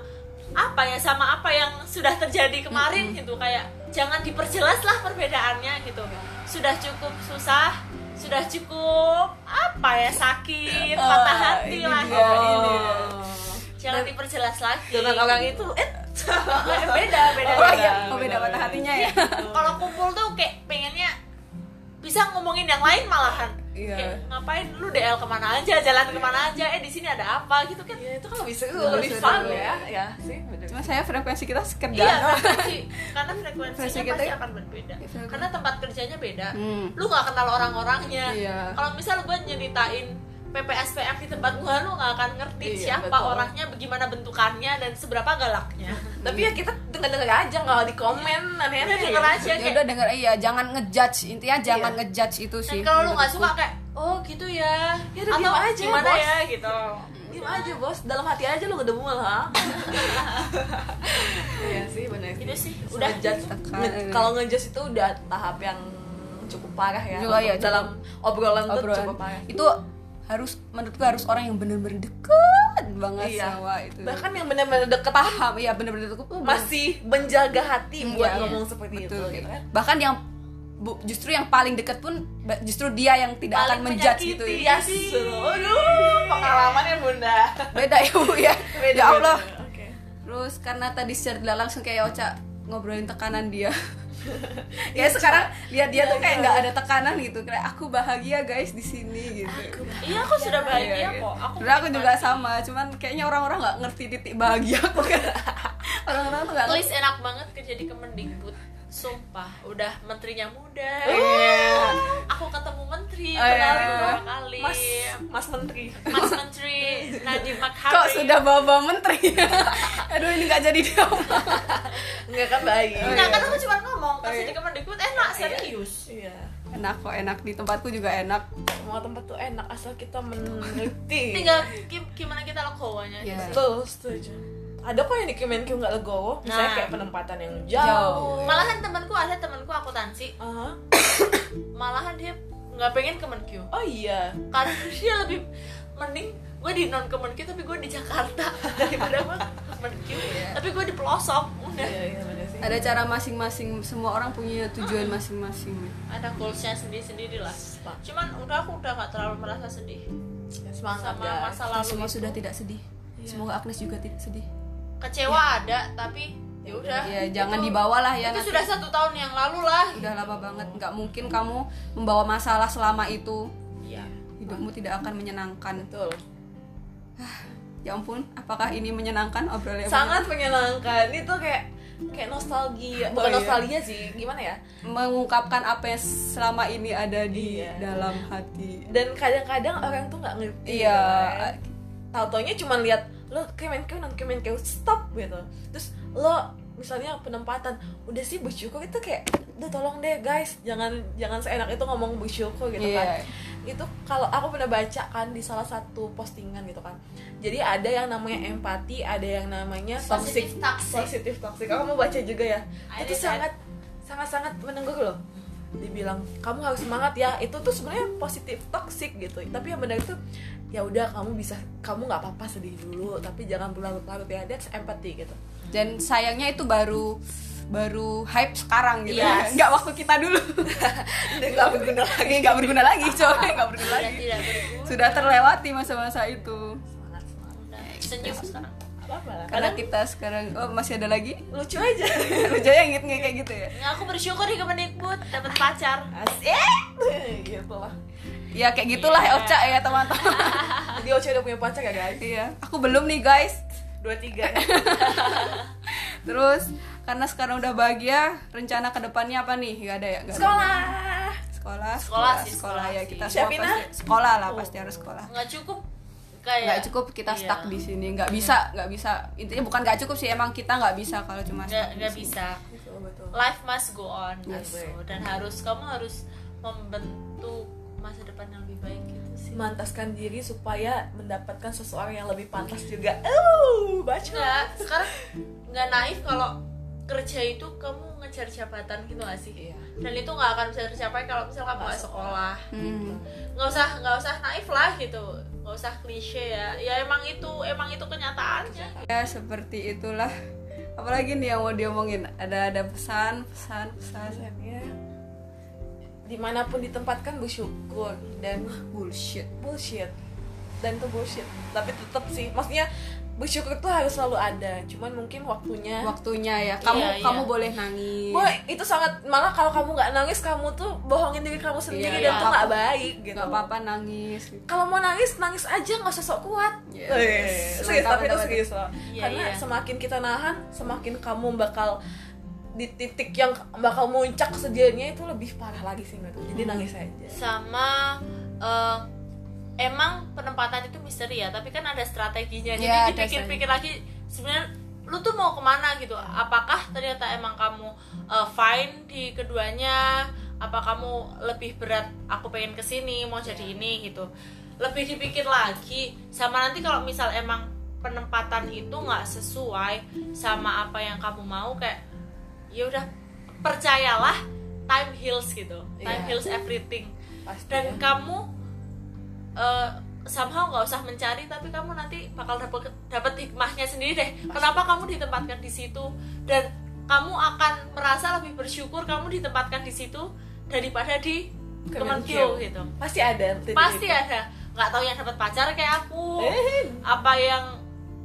apa ya sama apa yang sudah terjadi kemarin gitu. Kayak jangan diperjelas lah perbedaannya gitu. Sudah cukup susah sudah cukup apa ya sakit Oh, patah hati ini lah dia, jangan diperjelas lagi. dengan orang itu eh. Beda beda oh beda. iya. Oh beda patah hatinya ya. Kalau kumpul tuh kayak pengennya bisa ngomongin yang lain malahan. Iya. kayak ngapain lu DL ke mana aja jalan ke mana aja? Eh di sini ada apa? Gitu kan. Ya itu kan lebih seru. Lebih fun ya. Ya sih bener. Cuma saya frekuensi kita sekedar iya frekuensi. Karena frekuensinya Frekuensi kita- pasti akan berbeda. Iya, karena tempat kerjanya beda. Hmm. lu nggak kenal orang-orangnya. Iya. kalau misal gue nyeritain PPSPM di tempat gua lu nggak akan ngerti Iya, siapa betul. orangnya bagaimana bentukannya dan seberapa galaknya. Tapi ya kita denger denger aja nggak di komen aneh-aneh udah denger aja ya kayak udah denger iya jangan ngejudge intinya jangan Iya. ngejudge itu dan sih kalau lu nggak suka kayak oh gitu ya. Ya udah atau diem aja, gimana bos. ya gitu. Diem aja bos, dalam hati aja lu ngedemu lah. Iya sih bener itu sih. Udah udah. ngejudge. Nge- Kalau ngejudge itu udah tahap yang cukup parah ya. Juga ya, Dalam obrolan, tuh obrolan. cukup parah. Itu harus menurutku harus orang yang bener-bener deket banget Iya. sama itu Bahkan yang bener-bener deket paham ya bener-bener deket masih menjaga hati Hmm, buat iya. ngomong seperti betul itu gitu kan bahkan yang bu- justru yang paling deket pun justru dia yang tidak Paling akan menjudge gitu Iya ya sih. Aduh, pengalaman ya bunda beda ya bu ya Beda, ya Allah beda. Oke. terus karena tadi secara langsung kayak Ocha ngobrolin tekanan dia ya sekarang lihat dia tuh kayak nggak ada tekanan gitu. Kayak aku bahagia guys di sini gitu. Iya aku sudah Iya, bahagia iya. kok. Aku aku juga sama cuman kayaknya orang-orang nggak ngerti titik bahagia aku. Kan orang-orang tuh nggak Please enak banget kerja di Kemendikbud Sumpah, udah menterinya muda. Iya. Aku ketemu menteri, Oh, kenalin iya. berapa kali. Mas Mas Menteri. Mas Menteri Nadiem Makarim. Kok sudah bawa menteri? Aduh ini nggak jadi dia Enggak kan baik. Oh, Nah iya. kan aku cuma ngomong, iya. di Kemendikbud enak, serius? Iya. Enak kok enak. Di tempatku juga enak. Semua tempat tuh enak asal kita mengerti Tinggal gi- gimana kita aja sih. Betul, setuju. Ada kok yang di Kemenkyu nggak legowo, misalnya Nah. kayak penempatan yang Jauh. jauh. Malahan temanku ada temanku akuntansi Aha. Malahan dia nggak pengen Kemenkyu Oh iya. Karena dia lebih mending gue di non Kemenkyu tapi gue di Jakarta daripada gue Kemenkyu tapi gue di pelosok udah Iya, iya bener sih. ada cara masing-masing semua orang punya tujuan masing-masing ada goalsnya sendiri-sendiri lah cuman udah aku udah gak terlalu merasa sedih Ya, semangat sama guys. masa lalu semua itu. sudah tidak sedih semoga Agnes juga tidak sedih kecewa ada tapi ya udah ya jangan dibawa lah ya itu nanti. sudah satu tahun yang lalu lah udah lama banget nggak mungkin kamu membawa masalah selama itu Iya. hidupmu tidak akan menyenangkan Betul. ya ampun apakah ini menyenangkan obrolan Sangat menyenangkan. Itu kayak kayak nostalgia. Bukan Oh, iya. nostalgia sih, gimana ya? mengungkapkan apa yang selama ini ada di Iya. dalam hati Dan kadang-kadang orang tuh nggak ngerti. iya kan. Tahu-taunya cuma lihat lo Kemenkyu non Kemenkyu stop gitu. Terus lo misalnya penempatan udah sih bersyukur itu kayak udah tolong deh guys jangan jangan seenak itu ngomong bersyukur gitu kan. Iya. itu kalau aku pernah baca kan di salah satu postingan gitu kan. Jadi ada yang namanya empati ada yang namanya toxic Positif toxic. positif toxic. Aku mau baca juga ya. I itu sangat sangat sangat menenggur loh. Dibilang kamu harus semangat ya. Itu tuh sebenarnya positif toxic gitu. Tapi yang benar itu ya udah kamu bisa kamu nggak apa-apa sedih dulu tapi jangan berlarut-larut ya that's empathy gitu. Dan sayangnya itu baru baru hype sekarang gitu. Yes. nggak waktu kita dulu. Nggak berguna lagi. nggak berguna lagi coy nggak berguna Sudah lagi. tidak berguna. Sudah terlewati masa-masa itu. Semangat semangat. Udah, senyum sekarang. apa apa lah. Karena kita sekarang oh masih ada lagi? Lucu aja. Lucu ya ngit kayak gitu ya? Nggak, aku bersyukur di Kemendikbud dapat pacar. Asik. Gitu lah ya kayak gitulah ya Oca ya teman-teman. Jadi Ocha udah punya pacar ya guys? Iya. Aku belum nih guys. Dua tiga. Terus karena sekarang udah bahagia rencana ke depannya apa nih? Nggak ada ya? Nggak ada. sekolah. Sekolah. Sekolah sih, sekolah sekolah ya. sih. kita semua Siapin pasti ah. sekolah lah Oh. pasti harus sekolah. Nggak cukup kayak nggak cukup kita Iya. stuck di sini. Nggak bisa nggak bisa. Intinya bukan nggak cukup sih emang kita nggak bisa kalau cuma nggak nggak bisa. Betul betul. Life must go on Yes. gitu dan harus kamu harus membentuk masa depan yang lebih baik gitu sih. Memantaskan diri supaya mendapatkan seseorang yang lebih pantas juga. Uh baca. Nggak sekarang nggak naif kalau kerja itu kamu ngejar jabatan gitu gak sih? Iya. dan itu nggak akan bisa tercapai kalau misal kamu nggak sekolah. Hmm. nggak usah nggak usah naif lah gitu. Nggak usah klise ya. Ya emang itu emang itu kenyataannya. Ya seperti itulah. Apalagi nih yang mau diomongin. Ada ada pesan pesan pesan ya di mana pun ditempatkan bersyukur dan bullshit. Bullshit. Dan itu bullshit. Tapi tetap sih maksudnya bersyukur itu harus selalu ada. Cuman mungkin waktunya. Waktunya ya. Kamu Iya, iya. kamu boleh nangis. Boy, itu sangat malah kalau kamu nggak nangis kamu tuh bohongin diri kamu sendiri Iya, dan iya. tuh nggak baik gitu. nggak apa-apa nangis kalau mau nangis nangis aja nggak usah sok kuat. Yes. Wih, serius tapi itu serius loh. Iya, karena iya. semakin kita nahan semakin kamu bakal di titik yang bakal muncak kesedihannya itu lebih parah lagi sih menurutku. jadi nangis aja. Sama eh, emang penempatan itu misteri ya tapi kan ada strateginya. Jadi ada dipikir-pikir lagi sebenarnya lu tuh mau ke mana gitu? Apakah ternyata emang kamu eh, fine di keduanya? Apa kamu lebih berat aku pengen ke sini mau jadi Iya. ini gitu? Lebih dipikir lagi sama nanti kalau misal emang penempatan itu nggak sesuai sama apa yang kamu mau kayak ya udah percayalah time heals gitu time Iya. heals everything pasti dan ya. kamu eh somehow nggak usah mencari tapi kamu nanti bakal dapat dapat hikmahnya sendiri deh kenapa kamu ditempatkan di situ dan kamu akan merasa lebih bersyukur kamu ditempatkan di situ daripada di. Kemenkeu gitu pasti ada pasti itu. ada nggak tahu yang dapat pacar kayak aku Eh. apa yang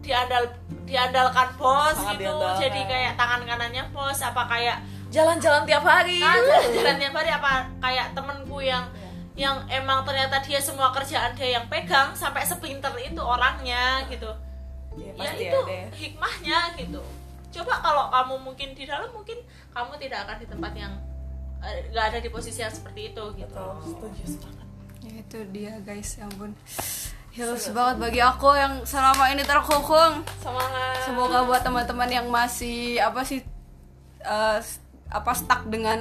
diandal diandalkan bos Sangat gitu. diandalkan. jadi kayak tangan kanannya bos apa kayak jalan-jalan tiap hari. Ah jalan-jalan tiap hari apa kayak temenku yang Iya. yang emang ternyata dia semua kerjaan dia yang pegang sampai sepinter itu orangnya gitu. Iya, ya pasti itu ada. ya. hikmahnya gitu. Coba kalau kamu mungkin di dalam mungkin kamu tidak akan di tempat yang eh, nggak ada di posisi yang seperti itu gitu. Betul, setuju banget ya itu dia guys. Ya ampun Heals banget bagi aku yang selama ini terkukung semangat. Semoga buat teman-teman yang masih apa sih eh, apa stuck dengan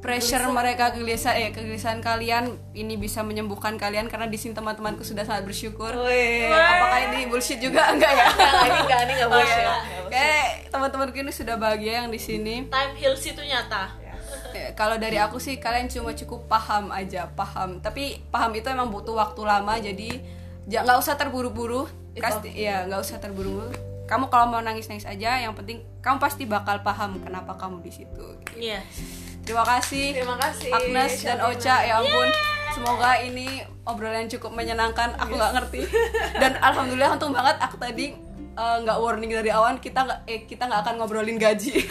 pressure mereka kegelisahan eh kegelisahan kalian ini bisa menyembuhkan kalian karena di sini teman-temanku sudah sangat bersyukur. Apakah ini bullshit juga? Enggak ya? Enggak, ini enggak, ini enggak Oh, bullshit. iya. Enggak bullshit. kayak teman-temanku ini sudah bahagia yang di sini. Time heals itu nyata Ya, kalau dari aku sih kalian cuma cukup paham aja paham. Tapi paham itu emang butuh waktu lama jadi ja- nggak usah terburu-buru. Pasti ya nggak usah terburu-buru. Kamu kalau mau nangis-nangis aja yang penting kamu pasti bakal paham kenapa kamu di situ. Iya. Terima kasih Terima kasih, Agnes dan. Ocha ya ampun. Semoga ini obrolan cukup menyenangkan aku nggak ngerti. Dan alhamdulillah untung banget aku tadi eh, nggak warning dari awal kita nggak eh kita nggak akan ngobrolin gaji.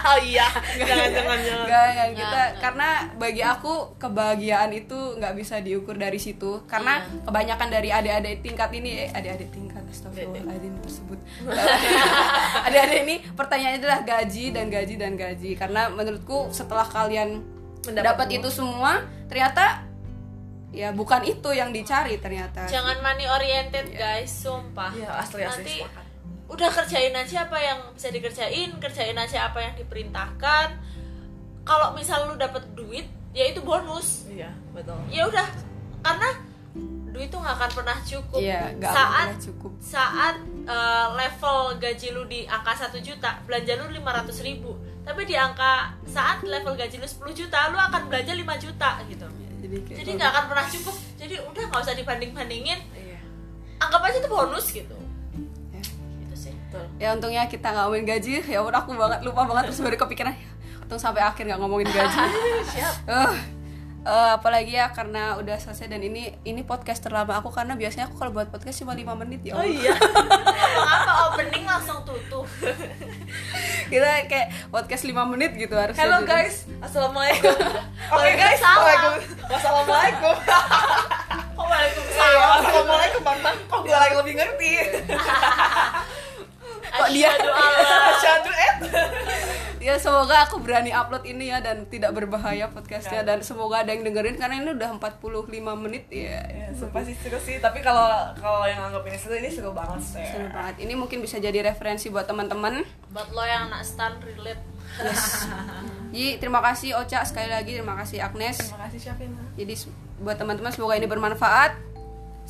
Oh iya jangan jangan jangan. Enggak, enggak, kita Nggak, karena bagi aku kebahagiaan itu nggak bisa diukur dari situ. Karena Iya. kebanyakan dari adik-adik tingkat ini eh adik-adik tingkat astagfirullahaladzim tersebut. Adik-adik ini pertanyaannya adalah gaji dan gaji dan gaji. Karena menurutku setelah kalian Mendapat itu semua ternyata ya bukan itu yang dicari ternyata. Jangan money oriented Iya. guys sumpah. Iya, asli asli nanti sepakat. Udah kerjain aja apa yang bisa dikerjain kerjain aja apa yang diperintahkan. Kalau misal lu dapet duit ya itu bonus. Iya betul. Ya udah karena duit tuh nggak akan pernah cukup. Iya, akan saat pernah cukup. saat eh, level gaji lu di angka satu juta belanja lu 500 ribu. Tapi di angka saat level gaji lu 10 juta lu akan belanja 5 juta gitu. Jadi kayak jadi nggak akan pernah cukup. Jadi udah nggak usah dibanding bandingin iya. Anggap aja itu bonus gitu. Ya. Betul. Ya untungnya kita nggak ngomongin gaji. Ya udah aku banget lupa banget terus baru kepikiran "Ya, untung sampai akhir nggak ngomongin gaji. Siap. Eh, eh, apalagi ya karena udah selesai dan ini ini podcast terlama aku karena biasanya aku kalau buat podcast cuma 5 menit ya oh iya. Apa opening langsung tutup. Kita kayak podcast 5 menit gitu harus Halo guys, assalamualaikum. Oke guys, Waalaikumsalam. Waalaikum- wassalamualaikum. Waalaikumsalam? Assalamualaikum bang bang. Kok gue lagi lebih ngerti? Kok dia- alla Asyhadu et. ya semoga aku berani upload ini ya dan tidak berbahaya podcastnya. Dan semoga ada yang dengerin karena ini udah 45 menit ya. Ya, sumpah sih seru sih. Tapi kalau kalau yang anggap ini seru, ini seru banget sih. seru banget. Ini mungkin bisa jadi referensi buat teman-teman. Buat lo yang nak stand relate. Jadi terima kasih Ocha. Sekali lagi terima kasih Agnes. Terima kasih Syafina. Jadi buat teman-teman semoga ini bermanfaat.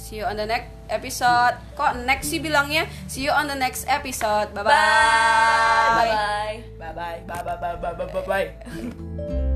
See you on the next episode. Kok next sih bilangnya? See you on the next episode. Bye bye. Bye bye. Bye bye. Bye bye bye bye bye bye bye.